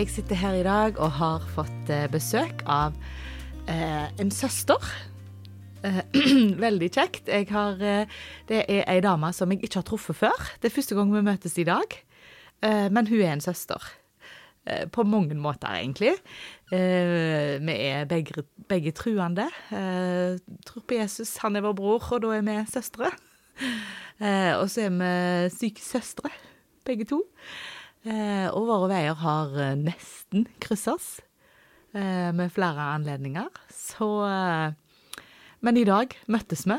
jeg sitter her i dag og har fått eh, besøk av eh, en søster. Eh, veldig kjekt. Har, eh, det er ei dame som jeg ikke har truffet før. Det er første gang vi møtes i dag. Eh, men hun er en søster. På mange måter, egentlig. Vi er begge, begge truende. Tror på Jesus, han er vår bror, og da er vi søstre. Og så er vi syke søstre, begge to. Eh, og våre veier har eh, nesten krysses eh, med flere anledninger. Så Men i dag møttes vi.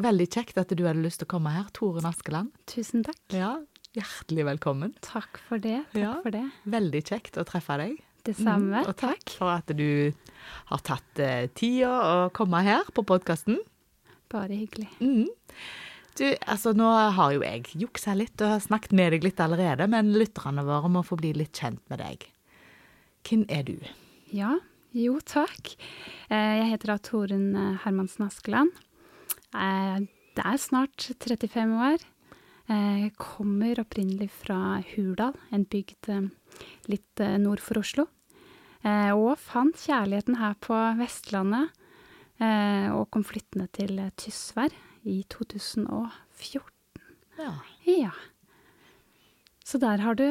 Veldig kjekt at du hadde lyst til å komme her, Toren Askeland. Tusen takk. Ja, Hjertelig velkommen. Takk for det. Takk Ja. for det. Veldig kjekt å treffe deg. Det samme. Mm, og takk for at du har tatt eh, tida å komme her på podkasten. Bare hyggelig. Mm. Du, altså nå har jo jeg juksa litt og snakket med deg litt allerede, men lytterne våre må få bli litt kjent med deg. Hvem er du? Ja, jo takk. Eh, Jeg heter da Torunn eh, Hermansen Askeland. Eh, Det er snart 35 år. Jeg kommer opprinnelig fra Hurdal, en bygd litt nord for Oslo. Og fant kjærligheten her på Vestlandet, og kom flyttende til Tysvær i 2014. Ja. Ja. Så der har du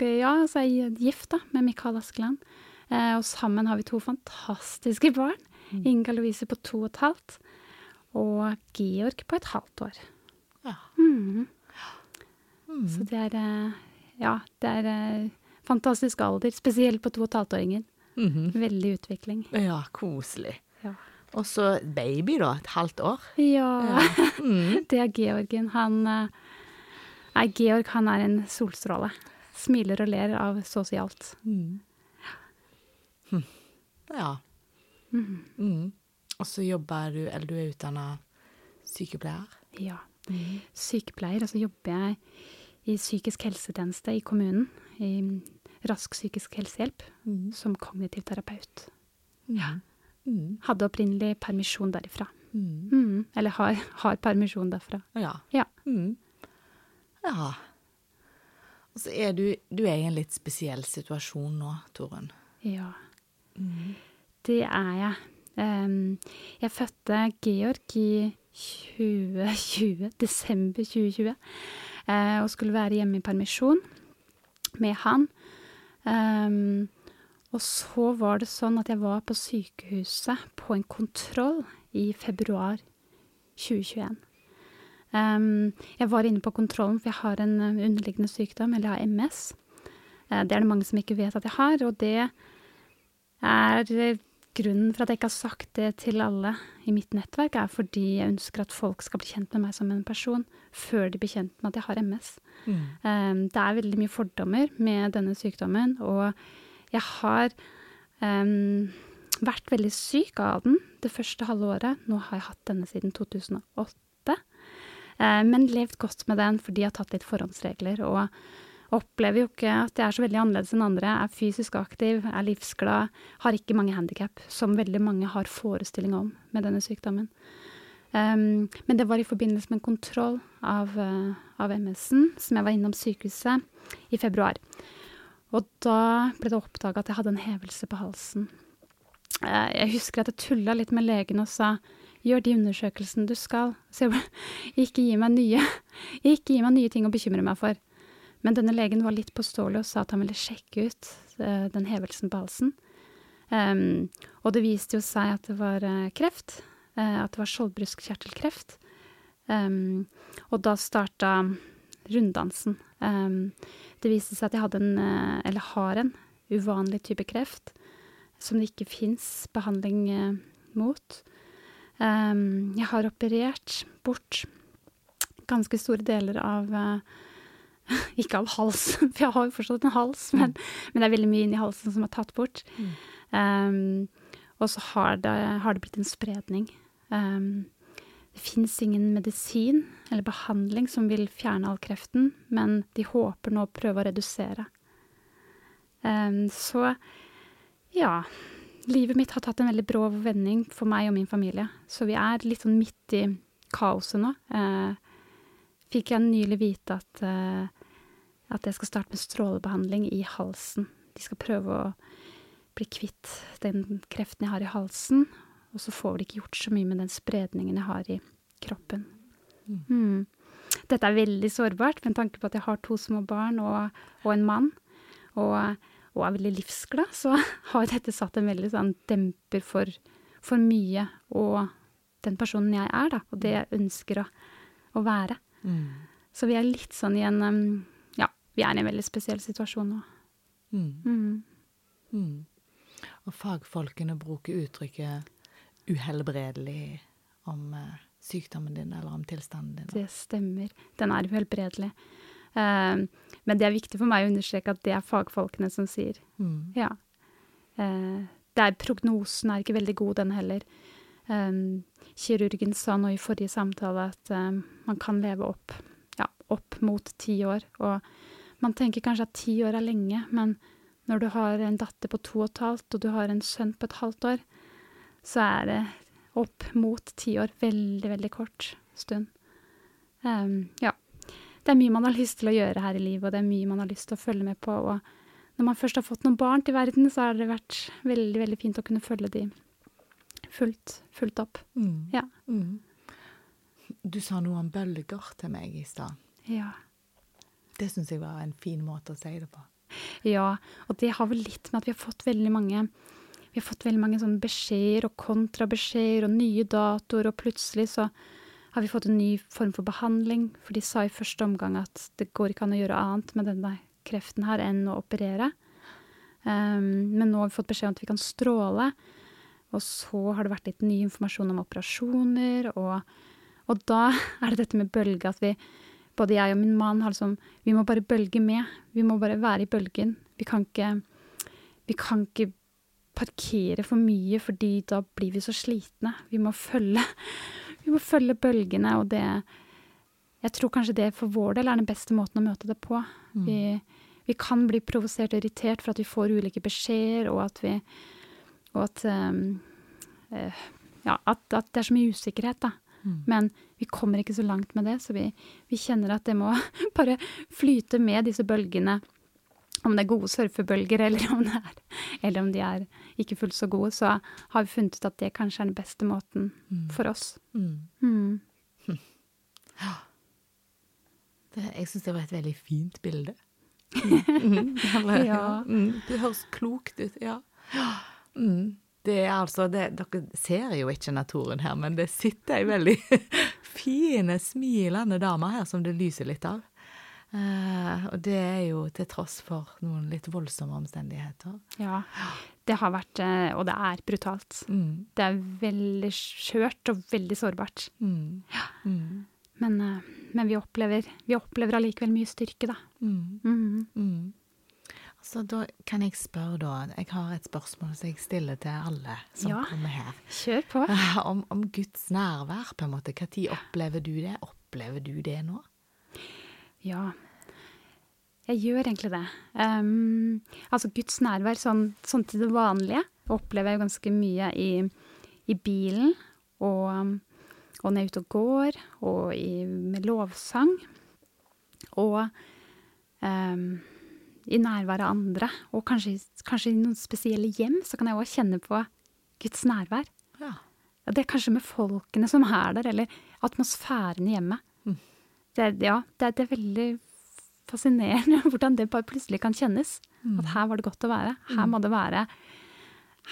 Ja, så er jeg gift da, med Mikael Askeland. Eh, og sammen har vi to fantastiske barn. Inga Louise på to og et halvt. Og Georg på et halvt år. ja. Mm. Mm. Så det er eh, Ja, det er eh, fantastisk alder. Spesielt på to og et halvt-åringen. Mhm. Veldig utvikling. ja, koselig. Ja. Og så baby, da. Et halvt år. Ja. Mm. Det er Georgen. Han eh, Nei, Georg han er en solstråle. Smiler og ler av så å si alt. Mm. Hm. Ja. Mm. Mm. Og så jobber du, eller du er utdanna sykepleier. Ja. Sykepleier, og så jobber jeg i psykisk helsetjeneste i kommunen. I Rask psykisk helsehjelp Mm. som kognitiv terapeut. Ja. Mm. Hadde opprinnelig permisjon derifra. Mm. Mhm. Eller har, har permisjon derfra. Ja. Ja. Mm. Ja. Og så er du, du er i en litt spesiell situasjon nå, Torunn. Ja, Mm. det er jeg. Um, jeg fødte Georg i 2020, desember 2020, uh, og skulle være hjemme i permisjon med han. Em, og så var det sånn at jeg var på sykehuset på en kontroll i februar 2021. Um, jeg var inne på kontrollen, for jeg har en eh, underliggende sykdom, eller jeg har MS. Uh, det er det mange som ikke vet at jeg har, og det er eh, grunnen for at jeg ikke har sagt det til alle i mitt nettverk, er fordi jeg ønsker at folk skal bli kjent med meg som en person før de blir kjent med at jeg har MS. Mm. Um, det er veldig mye fordommer med denne sykdommen, og jeg har um, vært veldig syk av den det første halve året. Nå har jeg hatt denne siden 2008, Uh, men levd godt med den fordi jeg har tatt litt forhåndsregler. og Opplever jo ikke at jeg er så veldig annerledes enn andre. Er fysisk aktiv, er livsglad, har ikke mange handikap, som veldig mange har forestilling om med denne sykdommen. Um, men det var i forbindelse med en kontroll av, uh, av MS-en, som jeg var innom sykehuset i februar. Og da ble det oppdaga at jeg hadde en hevelse på halsen. Eh, jeg husker at jeg tulla litt med legen og sa gjør de undersøkelsene du skal. Så jeg ble, ikke gi meg nye, ikke gi meg nye ting å bekymre meg for. Men denne legen var litt påståelig og sa at han ville sjekke ut eh, den hevelsen på halsen. Um, og det viste jo seg at det var eh, kreft. at det var skjoldbruskkjertelkreft. Um, og da starta runddansen. Em, det viste seg at jeg hadde en, eh, eller har en, uvanlig type kreft som det ikke fins behandling eh, mot. Em, jeg har operert bort ganske store deler av eh, Ikke av halsen, for jeg har jo fortsatt en hals, men, men det er veldig mye inni halsen som er tatt bort. Mm. Um, og så har det, har det blitt en spredning. Em, det fins ingen medisin eller behandling som vil fjerne all kreften, men de håper nå å prøve å redusere. Um, så ja. Livet mitt har tatt en veldig brå vending for meg og min familie. Så vi er litt sånn midt i kaoset nå. Uh, fikk jeg nylig vite at, uh, at jeg skal starte med strålebehandling i halsen. De skal prøve å bli kvitt den kreften jeg har i halsen, og så får vi ikke gjort så mye med den spredningen jeg har i kroppen. Mm. Dette er veldig sårbart med tanke på at jeg har to små barn og, og en mann, og, og, er veldig livsglad, så har dette satt en veldig sånn demper for, for mye og den personen jeg er, da, og det jeg ønsker å, å være. Mm. Så vi er litt sånn i en Ja, vi er i en veldig spesiell situasjon nå. Mm. Mm. Mm. Og fagfolkene bruker uttrykket uhelbredelig om uh, sykdommen din eller om tilstanden din. Det stemmer. Den er uhelbredelig. Uh, men det er viktig for meg å understreke at det er fagfolkene som sier. Mm. Ja. Uh, det er, prognosen er ikke veldig god, den heller. Um, kirurgen sa nå i forrige samtale at um, man kan leve opp, ja, opp mot ti år. Og man tenker kanskje at ti år er lenge, men når du har en datter på to og et halvt, og du har en sønn på et halvt år, så er det opp mot ti år. Veldig, veldig kort stund. Um, ja. Det er mye man har lyst til å gjøre her i livet, og det er mye man har lyst til å følge med på. Og når man først har fått noen barn til verden, så har det vært veldig, veldig fint å kunne følge de fullt, fullt opp. Mm. Ja. Mm. Du sa noe om bølger til meg i stad. Ja. Det syns jeg var en fin måte å si det på. Ja, og det har vel litt med at vi har fått veldig mange vi har fått veldig mange sånne beskjeder og kontrabeskjeder og nye datoer, og plutselig så har vi fått en ny form for behandling, for de sa i første omgang at det går ikke an å gjøre annet med denne kreften her enn å operere. Um, men nå har vi fått beskjed om at vi kan stråle, og så har det vært litt ny informasjon om operasjoner, og, og da er det dette med bølge at vi, både jeg og min mann, har liksom Vi må bare bølge med. Vi må bare være i bølgen. Vi kan ikke Vi kan ikke parkere for mye, fordi da blir vi så slitne. Vi må følge Vi må følge bølgene, og det Jeg tror kanskje det for vår del er den beste måten å møte det på. Mm. Vi, vi kan bli provosert og irritert for at vi får ulike beskjeder, og at vi Og at um, uh, Ja, at, at det er så mye usikkerhet, da. Mm. Men vi kommer ikke så langt med det, så vi, vi kjenner at det må bare flyte med disse bølgene. Om det er gode surfebølger, eller om, det er, eller om de er ikke fullt så gode, så har vi funnet ut at det kanskje er den beste måten Mm. for oss. Mm. Mm. Det, jeg syns det var et veldig fint bilde. Mm. Eller, Ja. Mm. Det høres klokt ut, ja. Mm. Det er altså det, Dere ser jo ikke naturen her, men det sitter ei veldig fine, smilende dame her som det lyser litt av. Eh, og det er jo til tross for noen litt voldsomme omstendigheter. Ja. Det har vært, eh, og det er brutalt. Mm. Det er veldig skjørt og veldig sårbart. Mm. Mm. Men, eh, men vi opplever vi opplever allikevel mye styrke, da. Mm. Mm. Mm. Så da kan jeg spørre, da Jeg har et spørsmål som jeg stiller til alle som Ja. kommer her. Kjør på. Om, om Guds nærvær, på en måte. Når opplever du det? Opplever du det nå? Ja. Jeg gjør egentlig det. Um, altså Guds nærvær sånn, sånn til det vanlige opplever jeg ganske mye i, i bilen og, og når jeg er ute og går, og i, med lovsang. Og um, i nærvær av andre. Og kanskje, kanskje i noen spesielle hjem så kan jeg òg kjenne på Guds nærvær. Ja. Ja, Det er kanskje med folkene som er der, eller atmosfæren i hjemmet. Mm. Det, er- ja, det, er- det er veldig fascinerende hvordan det bare plutselig kan kjennes. Mm. At her var det godt å være. Her må det være,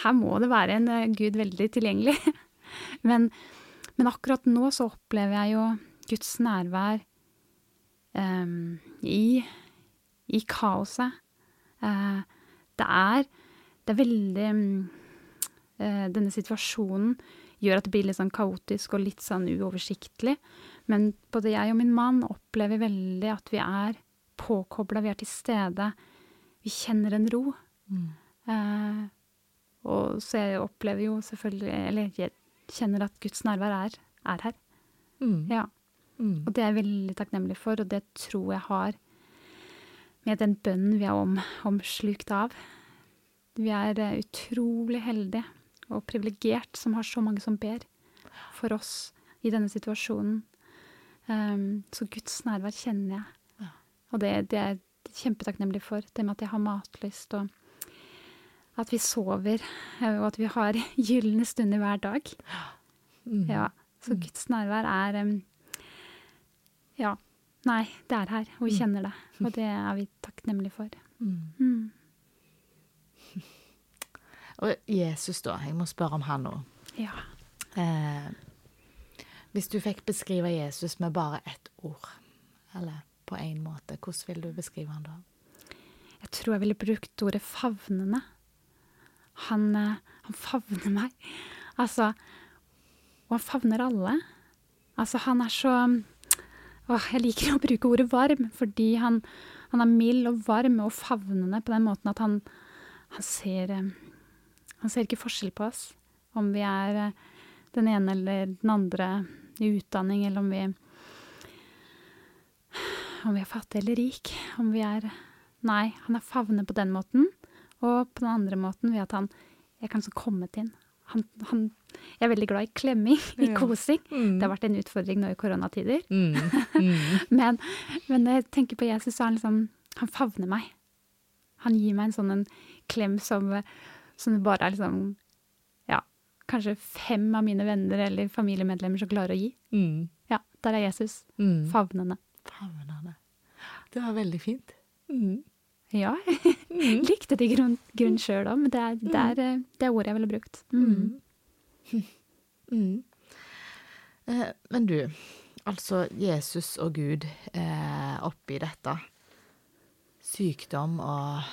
her må det være en uh, gud veldig tilgjengelig. men, men akkurat nå så opplever jeg jo Guds nærvær um, i, i kaoset. Uh, det er Det er veldig um, uh, Denne situasjonen gjør at det blir litt sånn kaotisk og litt sånn uoversiktlig. Men både jeg og min mann opplever veldig at vi er påkobla, vi er til stede. Vi kjenner en ro. Mm. Eh, og så jeg opplever jo selvfølgelig Eller jeg kjenner at Guds nærvær er, er her. Mm. Ja. Mm. Og det er jeg veldig takknemlig for, og det tror jeg har med den bønnen vi er om, omslukt av. Vi er eh, utrolig heldige og privilegert som har så mange som ber for oss i denne situasjonen. Um, så Guds nærvær kjenner jeg. Ja. Og det, det er jeg kjempetakknemlig for. Det med at jeg har matlyst, og at vi sover, eh, og at vi har gylne stunder hver dag. Mm. Ja, så Guds nærvær er um, Ja. Nei, det er her, og vi kjenner det. Og det er vi takknemlige for. Mm. Og Jesus, da. Jeg må spørre om han nå. Ja. Eh, hvis du fikk beskrive Jesus med bare ett ord, eller på én måte, hvordan vil du beskrive han da? Jeg tror jeg ville brukt ordet favnende. Han, eh, han favner meg. Altså Og han favner alle. Altså, han er så Åh, jeg liker å bruke ordet varm, fordi han, han er mild og varm og favnende på den måten at han, han ser eh, Han ser ikke forskjell på oss. Om vi er eh, den ene eller den andre i utdanning, eller om vi Om vi er fattig eller rik. Om vi er Nei, han er favner på den måten. Og på den andre måten ved at han Jeg kan så komme til han. Han, Jeg er veldig glad i klemming, i Ja. kosing. Mm. Det har vært en utfordring nå i koronatider. Mm. Mm. Men, men når jeg tenker på Jesus, så er han liksom Han favner meg. Han gir meg en sånn en klem som, som det bare er liksom Ja, kanskje fem av mine venner eller familiemedlemmer som klarer å gi. Mm. Ja, der er Jesus. Mm. Favnende. Favnende. Det var veldig fint. Mm. Ja, jeg likte det i grunn, grunn sjøl òg, men det er, det, er, eh, det er ordet jeg ville brukt. Mm. Mm. Eh, men du, altså Jesus og Gud eh, oppi dette. Sykdom og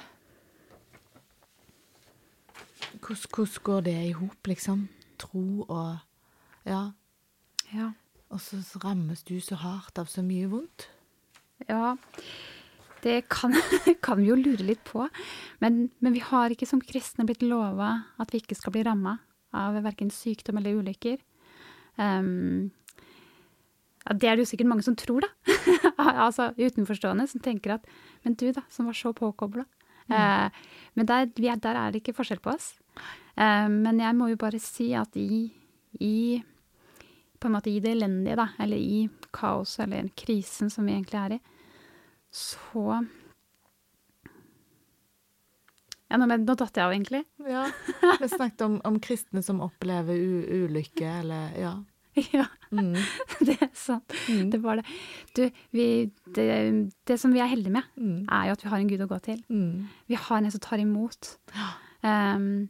Hvordan går det i hop, liksom? Tro og Ja. Ja. Og så rammes du så hardt av så mye vondt. Ja, det kan, kan vi jo lure litt på. Men, men vi har ikke som kristne blitt lova at vi ikke skal bli ramma av verken sykdom eller ulykker. Um, ja, det er det jo sikkert mange som tror, da. altså utenforstående, som tenker at Men du, da, som var så påkobla. Eh, men der, vi er, der er det ikke forskjell på oss. Eh, men jeg må jo bare si at i, i på en måte i det elendige, da, eller i kaoset eller krisen som vi egentlig er i, så Ja, nå, nå datt jeg av, egentlig. Ja. Vi snakket om, om kristne som opplever u ulykke, eller Ja. ja, Mm. det er sant. Mm. Det var det. Du, vi, det, det som vi er heldige med, Mm. er jo at vi har en Gud å gå til. Mm. Vi har en som tar imot. Um,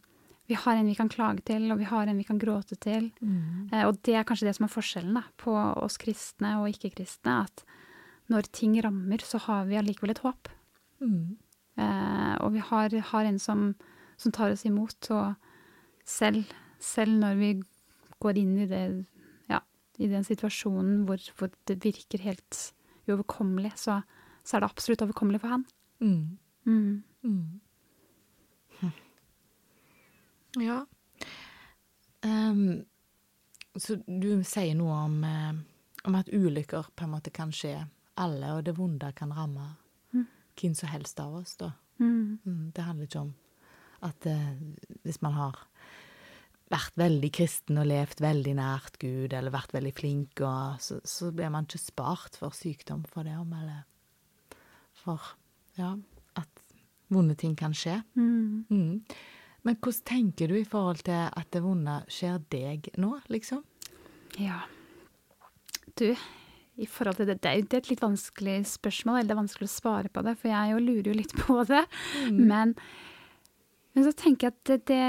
vi har en vi kan klage til, og vi har en vi kan gråte til. Mm. Eh, og det er kanskje det som er forskjellen da, på oss kristne og ikke-kristne. At når ting rammer, så har vi allikevel et håp. Mm. Eh, og vi har, har en som, som tar oss imot. Og selv, selv når vi går inn i, det, ja, i den situasjonen hvor, hvor det virker helt uoverkommelig, så, så er det absolutt overkommelig for han. Mm. Mm. Mm. Ja. Um, så du sier noe om, eh, om at ulykker på en måte kan skje alle, og det vonde kan ramme Mm. hvem som helst av oss, da. Mm. Mm, det handler ikke om at eh, hvis man har vært veldig kristen og levd veldig nært Gud, eller vært veldig flink, og så, så blir man ikke spart for sykdom for det om, eller for ja, at vonde ting kan skje. Mm. Mm. Men hvordan tenker du i forhold til at det vonde skjer deg nå, liksom? Ja. Du, i forhold til det, det er jo et litt vanskelig spørsmål, eller det er vanskelig å svare på det, for jeg jo lurer jo litt på det. Men, men så tenker jeg at det,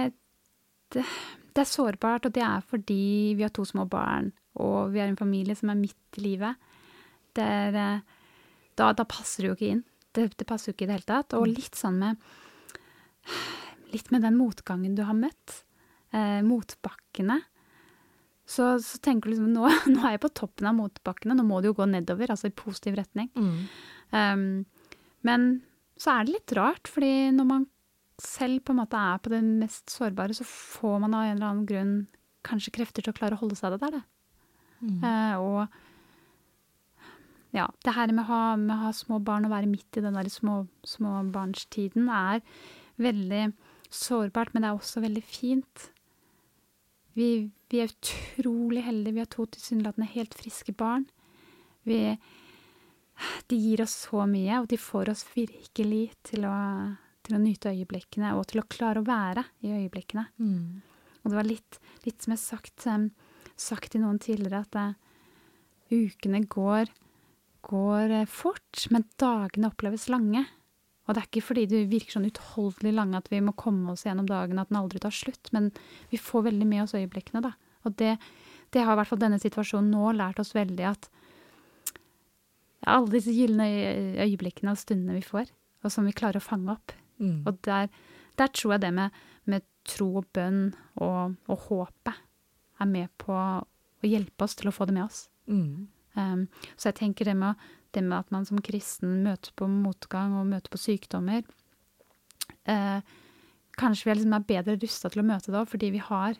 det, det, er sårbart, og det er fordi vi har to små barn, og vi er en familie som er midt i livet. Er, eh, da, da passer det jo ikke inn. Det, det passer jo ikke i det hele tatt. Og litt sånn med Litt med den motgangen du har møtt. Eh, motbakkene. Så, så tenker du liksom nå, nå er jeg på toppen av motbakkene, nå må det jo gå nedover, altså i positiv retning. Mm. Um, men så er det litt rart, fordi når man selv på en måte er på det mest sårbare, så får man av en eller annen grunn kanskje krefter til å klare å holde seg det der. Det. Mm. Uh, og ja, det her med å, ha, med å ha små barn og være midt i den der små, småbarnstiden er veldig sårbart, men det er også veldig fint. Vi, vi er utrolig heldige. Vi har to tilsynelatende helt friske barn. Vi, de gir oss så mye, og de får oss virkelig til å, til å nyte øyeblikkene og til å klare å være i øyeblikkene. Og det var litt, litt som jeg har sagt, um, sagt til noen tidligere, at uh, ukene går, går uh, fort, men dagene oppleves lange. Og det er ikke fordi det virker sånn utholdelig lange at vi må komme oss gjennom dagen, at den aldri tar slutt, men vi får veldig med oss øyeblikkene, da. Og det, det har i hvert fall denne situasjonen nå lært oss veldig at ja, alle disse gylne øyeblikkene og stundene vi får, og som vi klarer å fange opp. Mm. Og der, der tror jeg det med, med tro og bønn og, og håpet er med på å hjelpe oss til å få det med oss. Mm. Um, så jeg tenker det med, det med at man som kristen møter på motgang og møter på sykdommer eh, Kanskje vi er, liksom er bedre rusta til å møte det òg, fordi vi har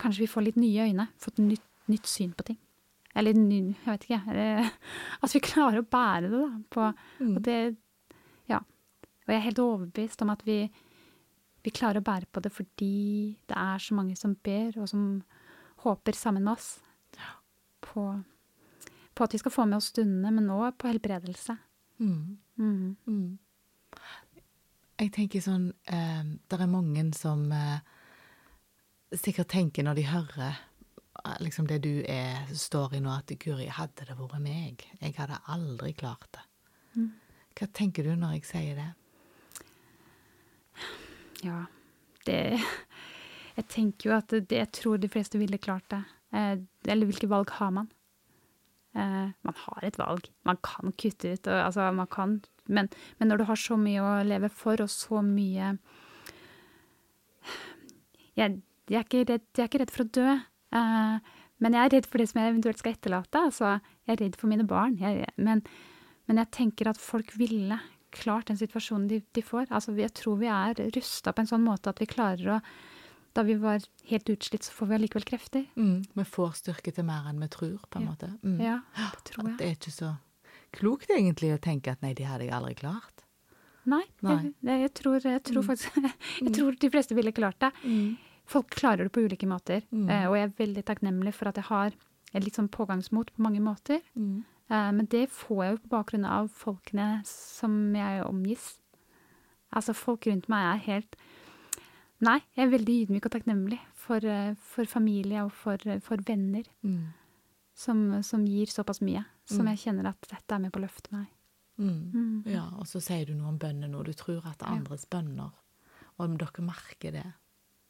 Kanskje vi får litt nye øyne, fått nytt, nytt syn på ting. Eller ny, jeg vet ikke. Eller, at vi klarer å bære det, da. På, Mm. og det Ja. Og jeg er helt overbevist om at vi, vi klarer å bære på det fordi det er så mange som ber, og som håper sammen med oss på, på at vi skal få med oss stundene, men òg på helbredelse. Mm. Mm. Mm. Jeg tenker sånn eh, Det er mange som eh, sikkert tenker når de hører eh, liksom det du er, står i nå, at Guri, hadde det vært meg, jeg hadde aldri klart det. Mm. Hva tenker du når jeg sier det? Ja, det Jeg tenker jo at det, jeg tror de fleste ville klart det. Eh, eller hvilke valg har man? Eh, man har et valg. Man kan kutte ut, og, altså man kan men, men når du har så mye å leve for, og så mye Jeg, jeg, er, ikke redd, jeg er ikke redd for å dø, uh, men jeg er redd for det som jeg eventuelt skal etterlate. Altså, jeg er redd for mine barn. Jeg, men, men jeg tenker at folk ville klart den situasjonen de, de får. Altså, jeg tror vi er rusta på en sånn måte at vi klarer å Da vi var helt utslitt, så får vi allikevel krefter. Mm. Vi får styrke til mer enn vi tror, på en Ja. måte. Mm. Ja, det tror At jeg. det er ikke så klokt egentlig å tenke at nei, det hadde jeg aldri klart. Nei, Nei. Jeg, jeg, tror, jeg tror Mm. faktisk Jeg tror de fleste ville klart det. Folk klarer det på ulike måter, Mm. eh, og jeg er veldig takknemlig for at jeg har et litt sånn pågangsmot på mange måter. Mm. Eh, Men det får jeg jo på bakgrunn av folkene som jeg omgis. Altså, folk rundt meg er helt Nei, jeg er veldig ydmyk og takknemlig for, eh, for familie og for, eh, for venner Mm. som, som gir såpass mye. Som Mm. jeg kjenner at dette er med på å løfte meg. Mm. Mm. Ja, og så sier du noe om bønner nå. Du tror at det er Ja. andres bønner. Og om dere merker det.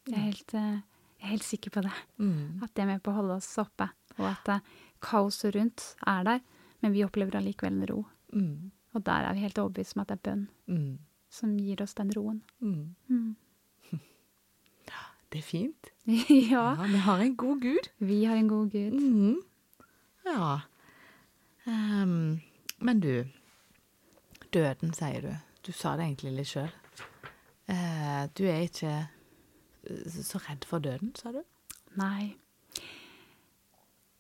Jeg er helt, eh, jeg er helt sikker på det. Mm. At det er med på å holde oss oppe. Og at kaoset rundt er der, men vi opplever allikevel en ro. Mm. Og der er vi helt overbevist om at det er bønn Mm. som gir oss den roen. Mm. Mm. Det er fint. ja, Ja, vi har en god gud. vi har en god Gud. Mhm. Ja. Um, men du, døden, sier du. Du sa det egentlig litt sjøl. du er ikke eh, så redd for døden, sa du? Nei.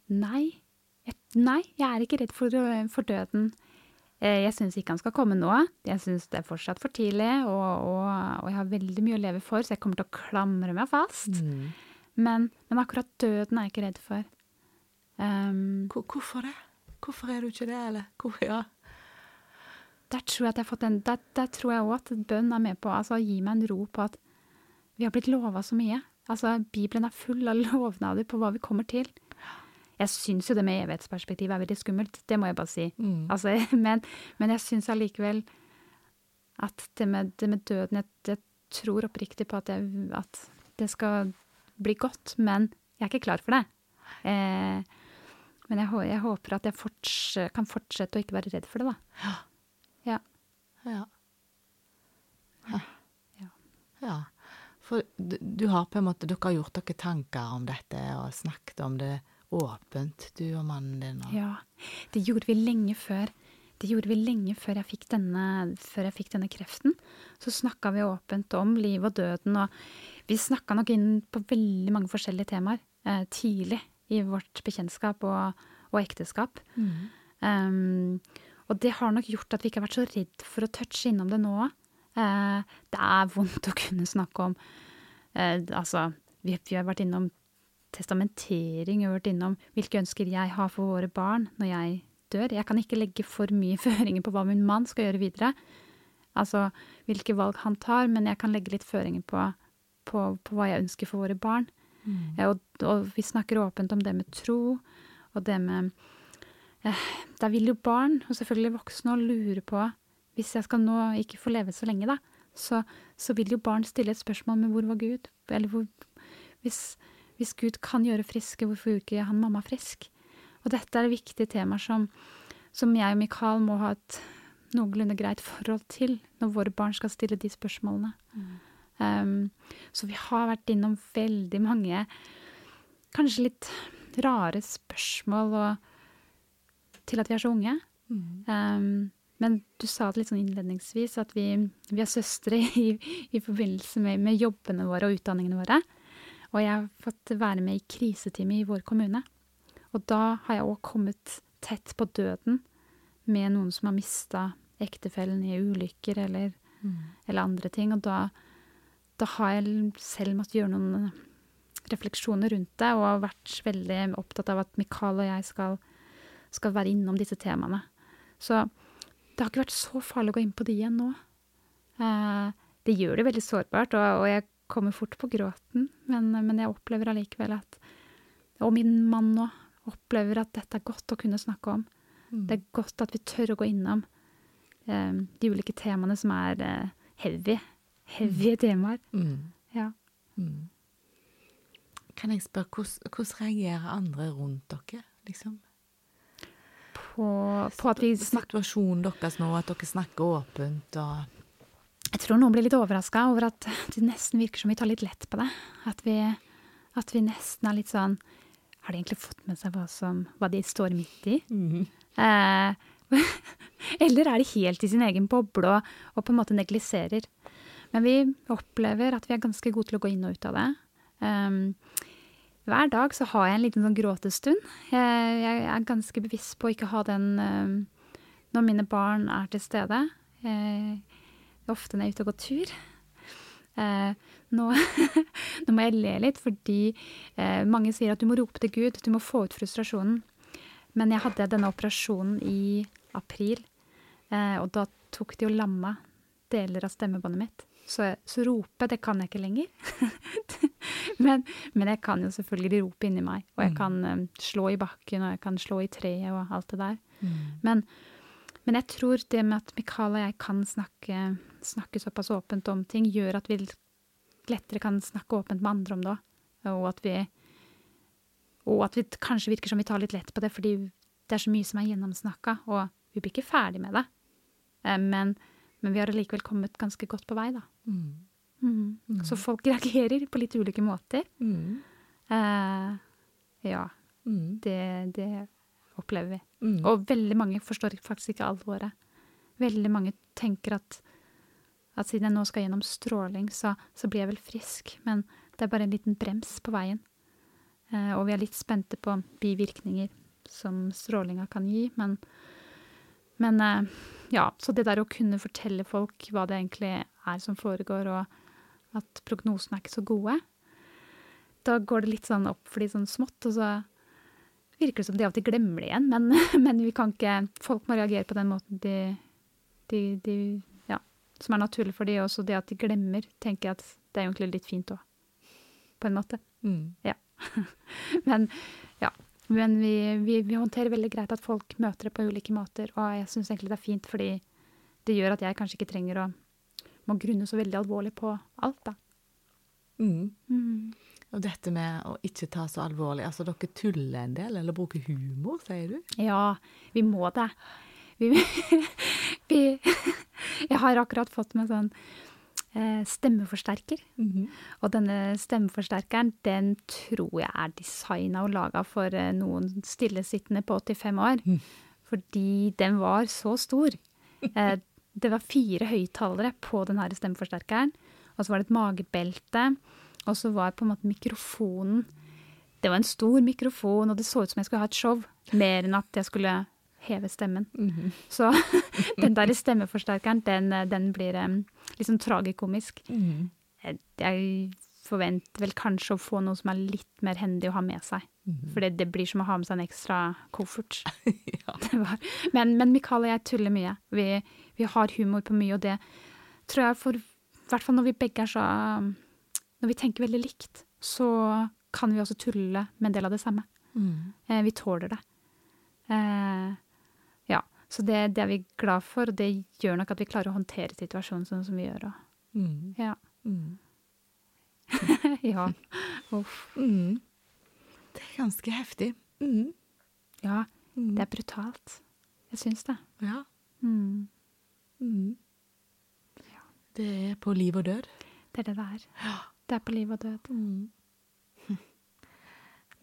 Nei. Nei, jeg er ikke redd for, døden. for døden. Eh, Jeg syns ikke han skal komme nå. Jeg syns det er fortsatt for tidlig, og, og, og jeg har veldig mye å leve for, så jeg kommer til å klamre meg fast. Mm. Men, men akkurat døden er jeg ikke redd for. Um, Hvorfor det? Hvorfor er du ikke det, eller? Hvor, ja. der tror jeg at jeg har fått en Der, der tror jeg òg at bønn er med på altså, å gi meg en ro på at vi har blitt lova så mye. Altså, Bibelen er full av lovnader på hva vi kommer til. Jeg syns jo det med evighetsperspektiv er veldig skummelt, det må jeg bare si. Mm. Altså, men, men jeg syns allikevel at det med, det med døden jeg, jeg tror oppriktig på at, jeg, at det skal bli godt, men jeg er ikke klar for det. Eh, men jeg, jeg håper at jeg forts kan fortsette å ikke være redd for det, da. Ja. Ja. Ja. Ja. For du, du har på en måte, dere har gjort dere tanker om dette og snakket om det åpent, du og mannen din. Og, ja. Det gjorde vi lenge før. Det gjorde vi lenge før jeg fikk denne, jeg fikk denne kreften. Så snakka vi åpent om liv og døden, og vi snakka nok inn på veldig mange forskjellige temaer eh, tidlig i vårt bekjentskap og, og ekteskap. Mm. Um, og det har nok gjort at vi ikke har vært så redd for å touche innom det nå. Eh, det er vondt å kunne snakke om eh, Altså, vi, vi har vært innom testamentering, vi har vært innom hvilke ønsker jeg har for våre barn når jeg dør. Jeg kan ikke legge for mye føringer på hva min mann skal gjøre videre. Altså hvilke valg han tar, men jeg kan legge litt føringer på, på, på hva jeg ønsker for våre barn. Mm. Og, og, vi snakker åpent om det med tro, og det med eh, Der vil jo barn, og selvfølgelig voksne, lure på Hvis jeg skal nå ikke få leve så lenge, da, så, så vil jo barn stille et spørsmål med hvor var Gud? Eller hvor, hvis, hvis Gud kan gjøre friske, hvorfor gjorde ikke han mamma frisk? Og dette er viktige temaer som, som jeg og Mikael må ha et noenlunde greit forhold til når våre barn skal stille de spørsmålene. Mm. Um, så vi har vært innom veldig mange kanskje litt rare spørsmål og, til at vi er så unge. Mm. Um, men du sa det litt sånn innledningsvis, at vi, vi er søstre i, i forbindelse med, med, jobbene våre og utdanningene våre. Og jeg har fått være med i kriseteamet i vår kommune. Og da har jeg òg kommet tett på døden med noen som har mista ektefellen i ulykker eller, mm. eller, andre ting. Og da, da har jeg selv måttet gjøre noen refleksjoner rundt det, og har vært veldig opptatt av at Mikael og jeg skal, skal være innom disse temaene. Så det har ikke vært så farlig å gå inn på de igjen nå. Eh, det gjør det veldig sårbart, og, og jeg kommer fort på gråten, men, men jeg opplever allikevel at Og min mann nå opplever at dette er godt å kunne snakke om. Mm. Det er godt at vi tør å gå innom eh, de ulike temaene som er eh, heavy. Heavy mm. temaer. Mm. Ja. Mm. Kan jeg spørre, hvordan, hvordan reagerer andre rundt dere, liksom? På, på at vi snakker Situasjonen deres nå, at dere snakker åpent og jeg tror noen blir litt overraska over at det nesten virker som vi tar litt lett på det. At vi, at vi nesten er litt sånn Har de egentlig fått med seg hva, som, hva de står midt i? Mm. Eh, eller er de helt i sin egen boble og, og på en måte negliserer? Men vi opplever at vi er ganske gode til å gå inn og ut av det. Um, hver dag så har jeg en liten sånn gråtestund. Jeg, jeg, er ganske bevisst på å ikke ha den um, når mine barn er til stede. Jeg, ofte når jeg er ute og går tur. Eh, nå, nå, må jeg le litt, fordi eh, mange sier at du må rope til Gud, du må få ut frustrasjonen. Men jeg hadde denne operasjonen i april, eh, og da tok de og lamma deler av stemmebåndet mitt. Så, så rope, det kan jeg ikke lenger. men, men, jeg kan jo selvfølgelig rope inni meg, og jeg mm. kan um, slå i bakken, og jeg kan slå i treet og alt det der. Mm. Men, men jeg tror det med at Mikael og jeg kan snakke, snakke såpass åpent om ting, gjør at vi lettere kan snakke åpent med andre om det òg. Og at vi og at vi kanskje virker som vi tar litt lett på det fordi det er så mye som er gjennomsnakka, og vi blir ikke ferdig med det. Eh, men, men vi har allikevel kommet ganske godt på vei, da. Mm. Mm. Mm. Så folk reagerer på litt ulike måter. Mm. Uh, ja. Mm. Det, det, opplever vi. Mm. Og veldig mange forstår faktisk ikke alvoret. Veldig mange tenker at, at siden jeg nå skal gjennom stråling, så, så, blir jeg vel frisk. Men det er bare en liten brems på veien. Eh, og vi er litt spente på bivirkninger som strålinga kan gi. Men, men eh, ja, så det der å kunne fortelle folk hva det egentlig er som foregår, og at prognosene er ikke så gode, da går det litt sånn opp for de sånn smått, og så virker det som de av og til glemmer det igjen. Men, men, vi kan ikke Folk må reagere på den måten de, de, de Ja, som er naturlig for de også. Det at de glemmer, tenker jeg at det er egentlig litt fint òg. På en måte. Mm. Ja. men ja. Men vi, vi, vi, håndterer veldig greit at folk møter det på ulike måter. Og jeg syns egentlig det er fint, fordi det gjør at jeg kanskje ikke trenger å må grunne så veldig alvorlig på alt, da. Mm. Mm. Og dette med å ikke ta så alvorlig. Altså, dere tuller en del, eller bruker humor, sier du? Ja, vi må det. Vi, vi Jeg har akkurat fått meg sånn eh, stemmeforsterker. Mm -hmm. Og denne stemmeforsterkeren, den tror jeg er designa og laga for eh, noen stillesittende på 85 år. Mm. Fordi den var så stor. Eh, det var fire høyttalere på denne stemmeforsterkeren. Og så var det et magebelte. Og så var på en måte mikrofonen Det var en stor mikrofon, og det så ut som jeg skulle ha et show. Mer enn at jeg skulle heve stemmen. Mm -hmm. Så den der stemmeforsterkeren, den, den blir um, liksom tragikomisk. Mm -hmm. jeg, forventer vel kanskje å få noe som er litt mer hendig å ha med seg. For det, det blir som å ha med seg en ekstra koffert. ja. Men, men Mikael og jeg tuller mye. Vi, vi har humor på mye, og det tror jeg for I hvert fall når vi begge er så Når vi tenker veldig likt, så kan vi også tulle med en del av det samme. Mm. Eh, vi tåler det. Eh, ja. Så det, det er vi glad for, og det gjør nok at vi klarer å håndtere situasjonen sånn som vi gjør. Og, Mm. ja. Mm. ja. Uff. Mm. Det er ganske heftig. Mm. Ja, Mm. det er brutalt. Jeg syns det. Ja. Mm. Mm. Det er på liv og død. Det er det det er. Det er på liv og død.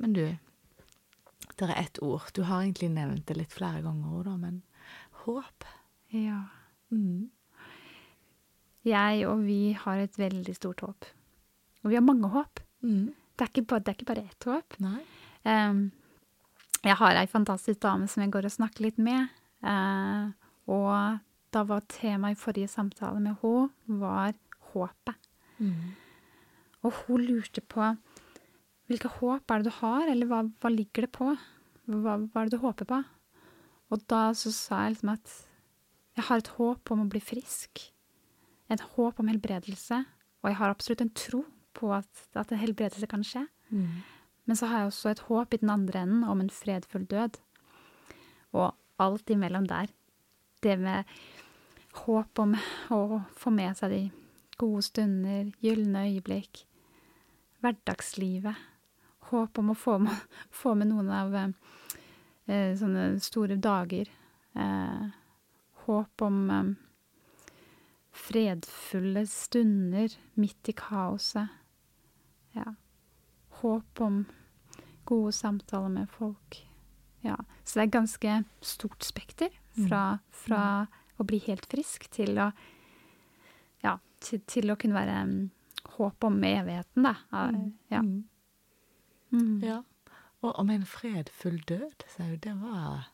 Men du, det er ett ord. Du har egentlig nevnt det litt flere ganger òg, da, men håp. Ja. Mm. Jeg og vi har et veldig stort håp. Og vi har mange håp. Mm. Det er ikke bare, det er ikke bare ett håp. Em, jeg har ei fantastisk dame som jeg går og snakker litt med. Uh, og da var temaet i forrige samtale med henne var håpet. Mm. Og hun lurte på hvilke håp er det du har, eller hva, hva ligger det på? Hva, hva er det du håper på? Og da så sa jeg liksom at jeg har et håp om å bli frisk. Et håp om helbredelse. Og jeg har absolutt en tro på at, at en helbredelse kan skje. Mm. Men så har jeg også et håp i den andre enden om en fredfull død. Og alt imellom der. Det med håp om å få med seg de gode stunder, gylne øyeblikk, hverdagslivet. Håp om å få med, få med noen av eh, sånne store dager. Eh, håp om eh, fredfulle stunder midt i kaoset. Ja. Håp om gode samtaler med folk. Ja. Så det er ganske stort spekter fra, fra å bli helt frisk til å Ja, til, til å kunne være mm, håp om evigheten, da. Ja. Mm. Mm. ja. Og om en fredfull død, sa hun. Det var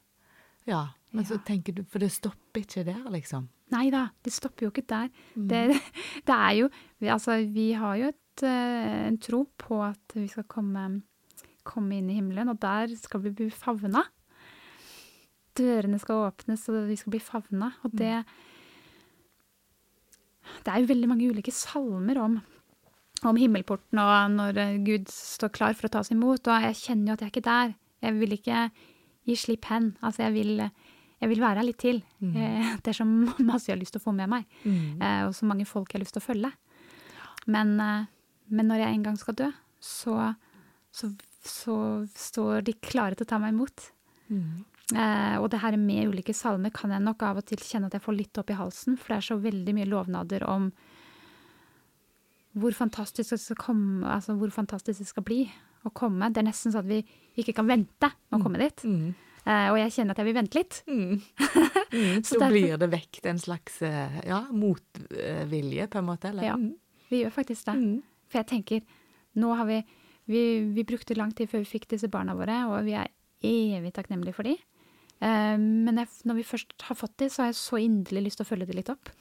Ja. Men så tenker du For det stopper ikke der, liksom. Nei da, det stopper jo ikke der. Mm. Det, det er jo Altså, vi har jo et, eh, en tro på at vi skal komme, komme inn i himmelen, og der skal vi bli favna. Dørene skal åpnes, og vi skal bli favna. Og det Det er jo veldig mange ulike salmer om, om himmelporten og når eh, Gud står klar for å ta oss imot, og jeg kjenner jo at jeg er ikke der. Jeg vil ikke gi slipp hen. Altså, jeg vil, jeg vil være her litt til. Mm. Det er så masse jeg har lyst til å få med meg, Mm. eh, og så mange folk jeg har lyst til å følge. Men, eh, men når jeg en gang skal dø, så, så, så står de klare til å ta meg imot. Mm. Eh, og det her med ulike salmer kan jeg nok av og til kjenne at jeg får litt opp i halsen, for det er så veldig mye lovnader om hvor fantastisk det skal komme, altså hvor fantastisk det skal bli å komme. Det er nesten sånn at vi ikke kan vente å komme dit. Mm. Eh, og jeg kjenner at jeg vil vente litt. Mm. Mm. Så derfor- blir det vekt en slags eh, ja, motvilje, på en måte? Eller? Ja. Mm. Vi gjør faktisk det. Mm. For jeg tenker, nå har vi, vi Vi brukte lang tid før vi fikk disse barna våre, og vi er evig takknemlige for dem. Eh, men jeg, når vi først har fått dem, så har jeg så inderlig lyst til å følge dem litt opp.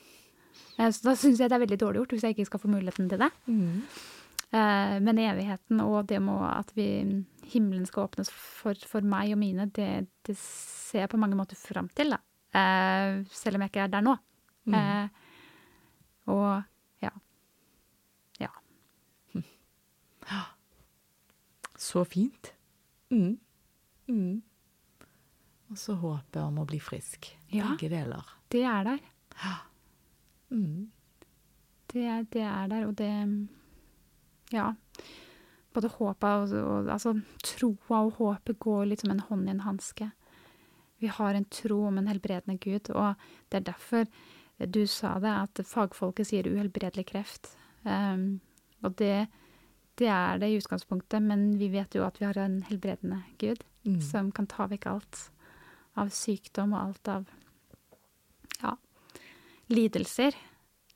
Eh, så da syns jeg det er veldig dårlig gjort hvis jeg ikke skal få muligheten til det. Mm. Eh, men evigheten og det med at vi, himmelen skal åpnes for, for meg og mine, det, det ser jeg på mange måter fram til, da. Eh, selv om jeg ikke er der nå. Mm. Og ja. Ja. Så fint. Mm. Mm. Og så håpet om å bli frisk. Ja. Begge deler. Det er der. Mm. Det, det er der, og det Ja. Både håpet og, og Altså, troa og håpet går litt som en hånd i en hanske. Vi har en tro om en helbredende Gud, og det er derfor du sa det, at fagfolket sier uhelbredelig kreft. Um, og det, det er det i utgangspunktet, men vi vet jo at vi har en helbredende Gud Mm. som kan ta vekk alt av sykdom og alt av lidelser.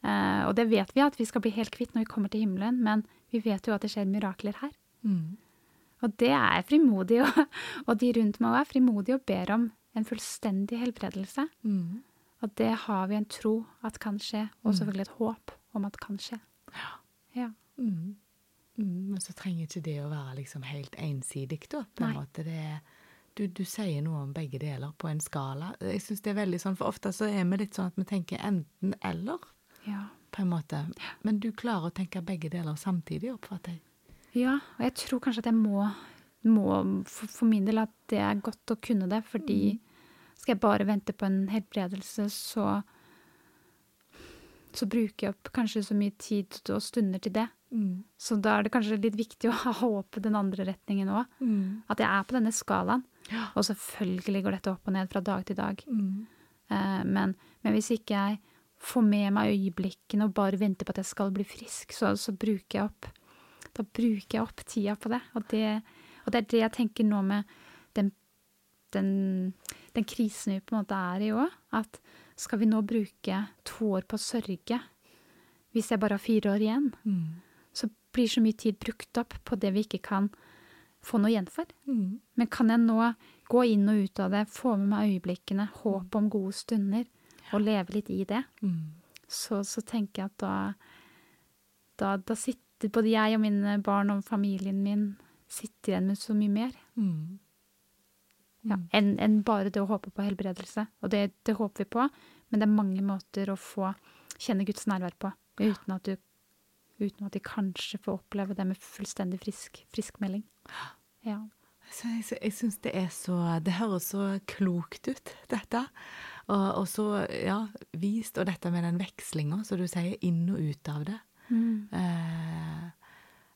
Eh, og det vet vi at vi skal bli helt kvitt når vi kommer til himmelen, men vi vet jo at det skjer mirakler her. Mm. Og det er frimodig, og, og de rundt meg er frimodige og ber om en fullstendig helbredelse. Mm. Og det har vi en tro at kan skje, og selvfølgelig et håp om at kan skje. Ja. Mm. Mm, men så trenger ikke det å være liksom helt ensidig, da. På en Nei. måte. Det er, du, du sier noe om begge deler på en skala. Jeg synes det er veldig sånn, For ofte så er vi litt sånn at vi tenker enten-eller, Ja. på en måte. Men du klarer å tenke begge deler samtidig, oppfatter jeg. Ja, og jeg tror kanskje at jeg må, må for, for min del at det er godt å kunne det, fordi skal jeg bare vente på en helbredelse, så så bruker jeg opp kanskje så mye tid og stunder til det. Så da er det kanskje litt viktig å ha håpet den andre retningen òg. At jeg er på denne skalaen. Ja. Og selvfølgelig går dette opp og ned fra dag til dag. Eh, men, men hvis ikke jeg får med meg øyeblikkene og bare venter på at jeg skal bli frisk, så, så bruker jeg opp Da bruker jeg opp tida på det. Og det, og det er det jeg tenker nå med den, den, den krisen vi på en måte er i òg. At skal vi nå bruke to år på å sørge hvis jeg bare har fire år igjen? Så blir så mye tid brukt opp på det vi ikke kan få noe igjen for. Men kan jeg nå gå inn og ut av det, få med meg øyeblikkene, håp om gode stunder, og leve litt i det, så, så tenker jeg at da, da, da sitter både jeg og mine barn og familien min sitter igjen med så mye mer. Ja, enn en bare det å håpe på helbredelse. Og det, det håper vi på, men det er mange måter å få kjenne Guds nærvær på, uten at du Uten at de kanskje får oppleve det med fullstendig frisk friskmelding. Ja. Så jeg, jeg syns det er så Det høres så klokt ut, dette. Og, og så, ja, vist. Og dette med den vekslinga, som du sier, inn og ut av det. Eh,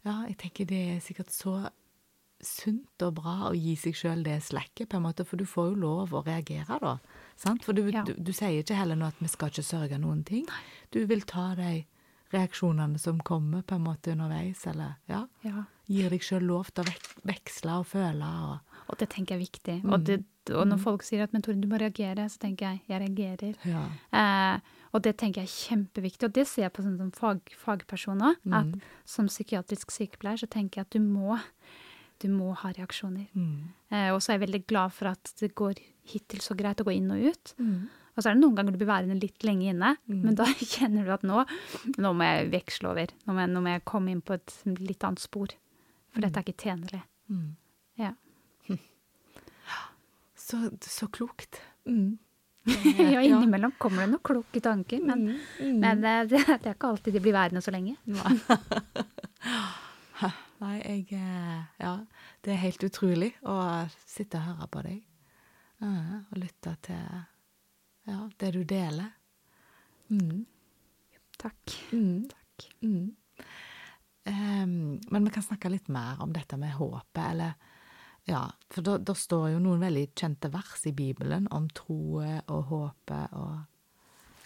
ja, jeg tenker det er sikkert så sunt og bra å gi seg sjøl det slekket, på en måte, for du får jo lov å reagere, da. Sant? For du, Ja. du, du sier ikke heller nå at vi skal ikke sørge noen ting. Du vil ta de reaksjonene som kommer, på en måte underveis, eller ja. ja. Gir deg sjøl lov til å vek veksle og føle og Og det tenker jeg er viktig. Og, det, og når folk sier at 'men Tore, du må reagere', så tenker jeg 'jeg reagerer'. Ja. Eh, og det tenker jeg er kjempeviktig, og det ser jeg på sånn som fag, fagperson òg. At som psykiatrisk sykepleier så tenker jeg at du må, du må ha reaksjoner. Eh, og så er jeg veldig glad for at det går hittil så greit å gå inn og ut. Og så er det noen ganger du blir værende litt lenge inne, men da kjenner du at nå, nå må jeg veksle over. Nå må jeg, nå må jeg komme inn på et litt annet spor. For dette er ikke tjenlig. Ja. Så, så klokt. Mm. ja, innimellom kommer det noen kloke tanker, men, men det, det, det er ikke alltid de blir værende så lenge. Nei, jeg eh, Ja, det er helt utrolig å sitte og høre på deg. Og lytte til ja, det du deler. Mm. Takk. Mm. Takk. Mm. Um, men vi kan snakke litt mer om dette med håpet, eller Ja, for da står jo noen veldig kjente vers i Bibelen om troet og håpet og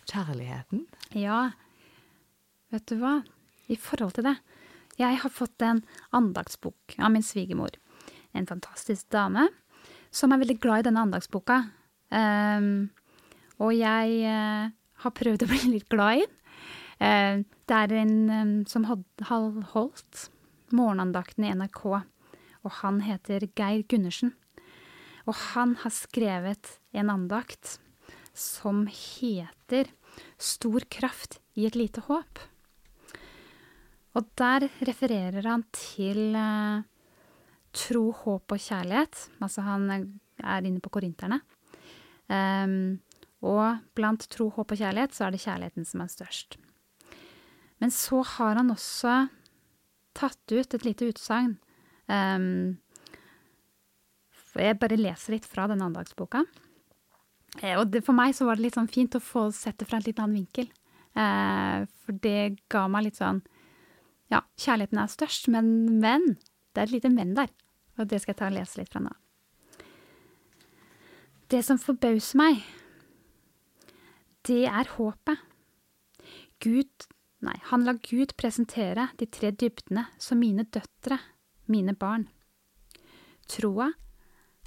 kjærligheten. Ja, vet du hva? I forhold til det. Jeg har fått en andagsbok av min svigermor. En fantastisk dame som er veldig glad i denne andagsboka. Ehm, og jeg eh, har prøvd å bli litt glad i den. Eh, det er en som har holdt morgenandakten i NRK, og han heter Geir Gundersen. Og han har skrevet en andakt som heter Stor kraft i et lite håp. Og der refererer han til eh, tro, håp og kjærlighet. Altså han er inne på korinterne. Ehm, og blant tro, håp og kjærlighet så er det kjærligheten som er størst. Men så har han også tatt ut et lite utsagn. Um, jeg bare leser litt fra denne andagsboka. Eh, Og det, for meg så var det litt sånn fint å få sett det fra en litt annen vinkel. Uh, for det ga meg litt sånn Ja, kjærligheten er størst, men men. Det er et lite men der. Og det skal jeg ta og lese litt fra nå. Det som forbauser meg, det er håpet. Gud Nei, han lar Gud presentere de tre dybdene som mine døtre, mine barn. Troa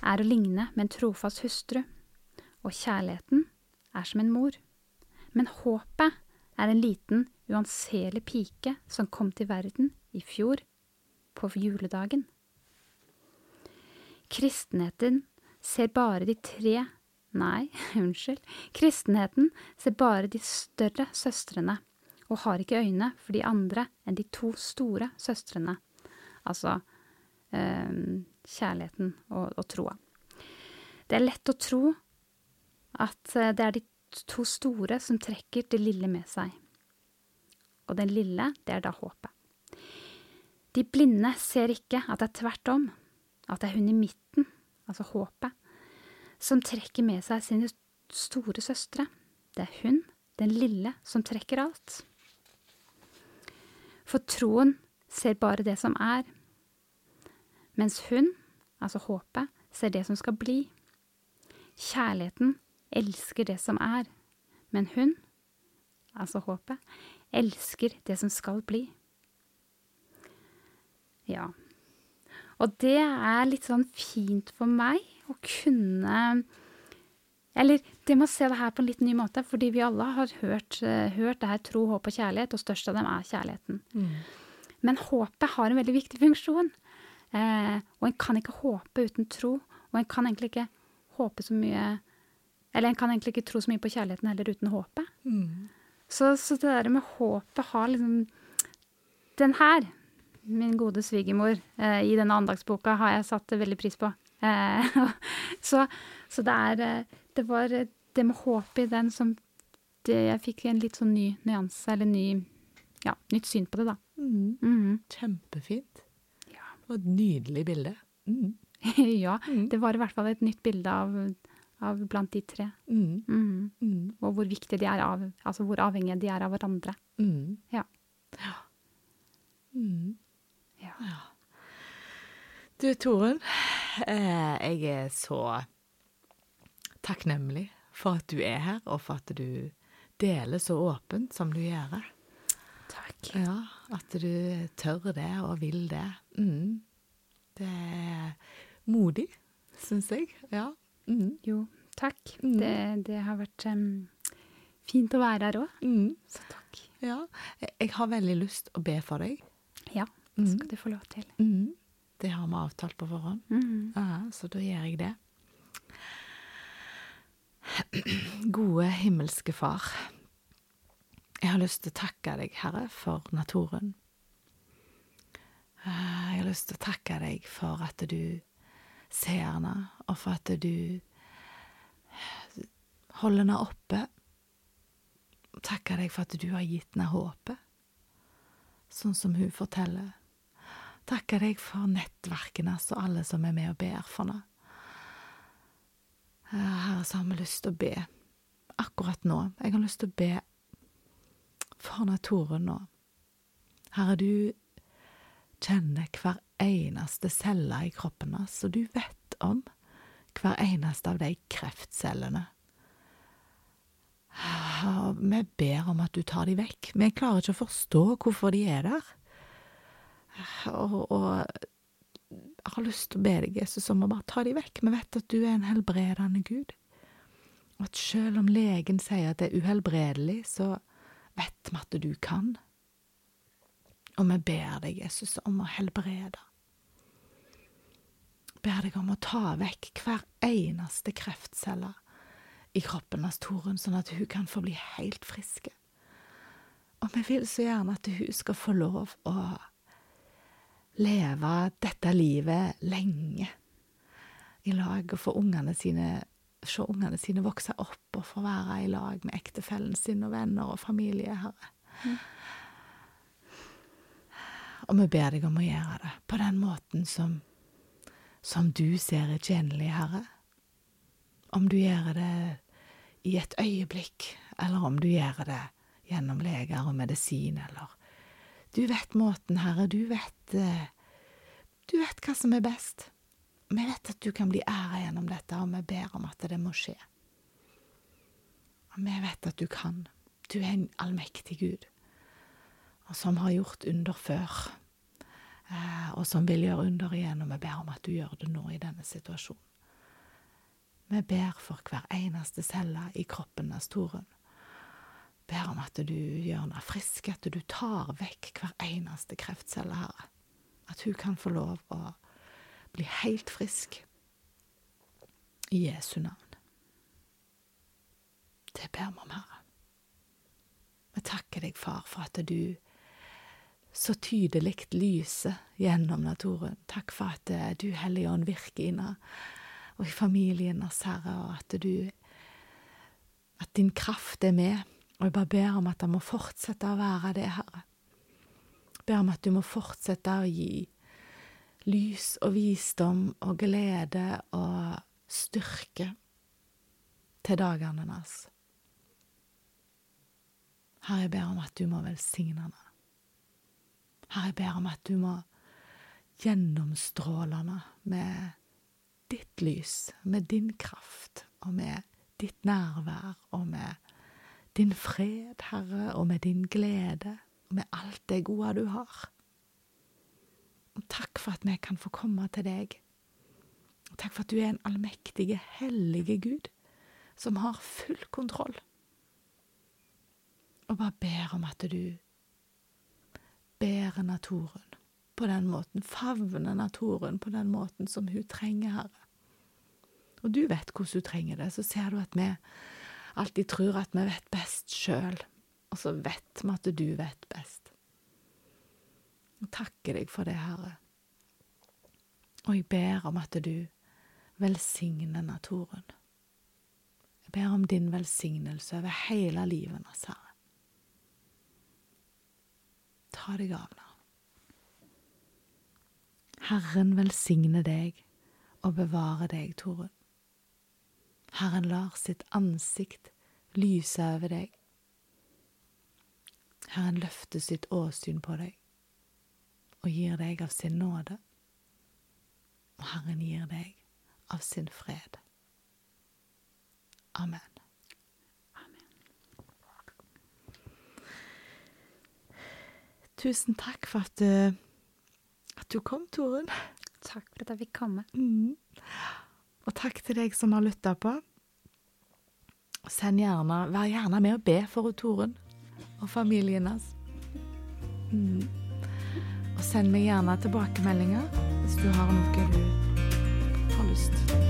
er å ligne med en trofast hustru, og kjærligheten er som en mor. Men håpet er en liten, uanselig pike som kom til verden i fjor, på juledagen. Kristenheten ser bare de tre Nei, unnskyld. Kristenheten ser bare de større søstrene, og har ikke øyne for de andre enn de to store søstrene, Altså øh, kjærligheten og, og troa. Det er lett å tro at eh, det er de to store som trekker det lille med seg. Og den lille, det er da håpet. De blinde ser ikke at det er tvert om, at det er hun i midten, altså håpet, som trekker med seg sine store søstre. Det er hun, den lille, som trekker alt. For troen ser bare det som er, mens hun, altså håpet, ser det som skal bli. Kjærligheten elsker det som er, men hun, altså håpet, elsker det som skal bli. Ja. Og det er litt sånn fint for meg å kunne Eller det med å se det her på en litt ny måte, fordi vi alle har hørt, uh, hørt det her tro, håp og kjærlighet, og størst av dem er kjærligheten. Mm. Men håpet har en veldig viktig funksjon. Eh, og en kan ikke håpe uten tro, og en kan egentlig ikke håpe så mye Eller en kan egentlig ikke tro så mye på kjærligheten heller uten håpet. Mm. Så, så, det der med håpet har liksom Den her min gode svigermor eh, i denne andagsboka har jeg satt veldig pris på. Eh, så, så, det er eh, Det var det med håpet i den som det, Jeg fikk en litt sånn ny nyanse, eller ny Ja, nytt syn på det, da. Mm. Mm. Kjempefint. Ja. Og et nydelig bilde. Mm. ja. Mm. Det var i hvert fall et nytt bilde av, av blant de tre. Mm. Mm. Og hvor viktige de er av Altså hvor avhengige de er av hverandre. Ja. ja. Ja. Du, Torunn. Eh, jeg er så takknemlig for at du er her, og for at du deler så åpent som du gjør. Takk. Ja, At du tør det og vil det. Mm. Det er modig, syns jeg. Ja. Mm. Jo, takk. Mm. Det, det, har vært um, fint å være her òg. Mm. Så takk. Ja. Jeg har veldig lyst å be for deg. Ja. Det mm. skal du få lov til. Mm. Det har vi avtalt på forhånd, mm. ja, så da gjør jeg det. Gode himmelske Far. Jeg har lyst til å takke deg, Herre, for naturen. Eh, jeg har lyst til å takke deg for at du ser henne, og for at du holder henne oppe. Takke deg for at du har gitt henne håpet, sånn som hun forteller takke deg for nettverkene og alle som er med og ber for det. Herre, så har vi lyst til å be akkurat nå. Jeg har lyst til å be for naturen nå. Herre, du kjenner hver eneste celle i kroppen hans, og du vet om hver eneste av de kreftcellene. Vi ber om at du tar de vekk. Vi klarer ikke å forstå hvorfor de er der. Og, og jeg har lyst til å be deg, Jesus, om å bare ta de vekk. Vi vet at du er en helbredende Gud. Og at selv om legen sier at det er uhelbredelig, så vet vi at du kan. Og vi ber deg, Jesus, om å helbrede. Ber deg om å ta vekk hver eneste kreftcelle i kroppen hans Torunn, sånn at hun kan få bli helt friske. Og vi vil så gjerne at hun skal få lov å leve dette livet lenge i lag og få ungene sine Se ungene sine vokse opp og få være i lag med ektefellen sin og venner og familie, Herre. Mm. Og vi ber deg om å gjøre det på den måten som, som du ser er tjenlig, Herre. Om du gjør det i et øyeblikk, eller om du gjør det gjennom leger og medisin, eller du vet måten, Herre, du vet eh, Du vet hva som er best. Vi vet at du kan bli æra gjennom dette, og vi ber om at det må skje. Og vi vet at du kan. Du er en allmektig Gud, og som har gjort under før, eh, og som vil gjøre under igjen, og vi ber om at du gjør det nå i denne situasjonen. Vi ber for hver eneste celle i kroppen av Torunn ber om at du gjør henne frisk, at du tar vekk hver eneste kreftcelle, Herre. At hun kan få lov å bli helt frisk. I Jesu navn. Det ber vi om, Herre. Vi takker deg, Far, for at du så tydelig lyser gjennom naturen. Takk for at eh, du, Hellige Ånd, virker inne og i familien hans, Herre, og at du At din kraft er med. Og jeg bare ber om at han må fortsette å være det, Herre. Ber om at du må fortsette å gi lys og visdom og glede og styrke til dagene hans. Herre, jeg ber om at du må velsigne henne. Herre, jeg ber om at du må gjennomstråle henne med ditt lys, med din kraft og med ditt nærvær og med din fred, Herre, og med din glede og med alt det gode du har. Og takk for at vi kan få komme til deg. Takk for at du er en allmektige, hellige Gud som har full kontroll. Og bare ber om at du bærer naturen på den måten, favner naturen på den måten som hun trenger, Herre. Og du vet hvordan du trenger det, så ser du at vi alltid tror at vi vet best sjøl, og så vet vi at du vet best. Jeg takker deg for det, Herre. Og jeg ber om at du velsigner naturen. Jeg ber om din velsignelse over hele livet hans, Herre. Ta deg av nå. Herren velsigne deg og bevare deg, Torunn. Herren lar sitt ansikt lyse over deg. Herren løfter sitt åsyn på deg og gir deg av sin nåde. Og Herren gir deg av sin fred. Amen. Amen. Tusen takk for at, uh, at du kom, Torunn. Takk for at jeg fikk komme. Mm. Og takk til deg som har lytta på. Send gjerne, Vær gjerne med å be for Torunn og familien hans. Mm. Og send meg gjerne tilbakemeldinger hvis du har noe du har lyst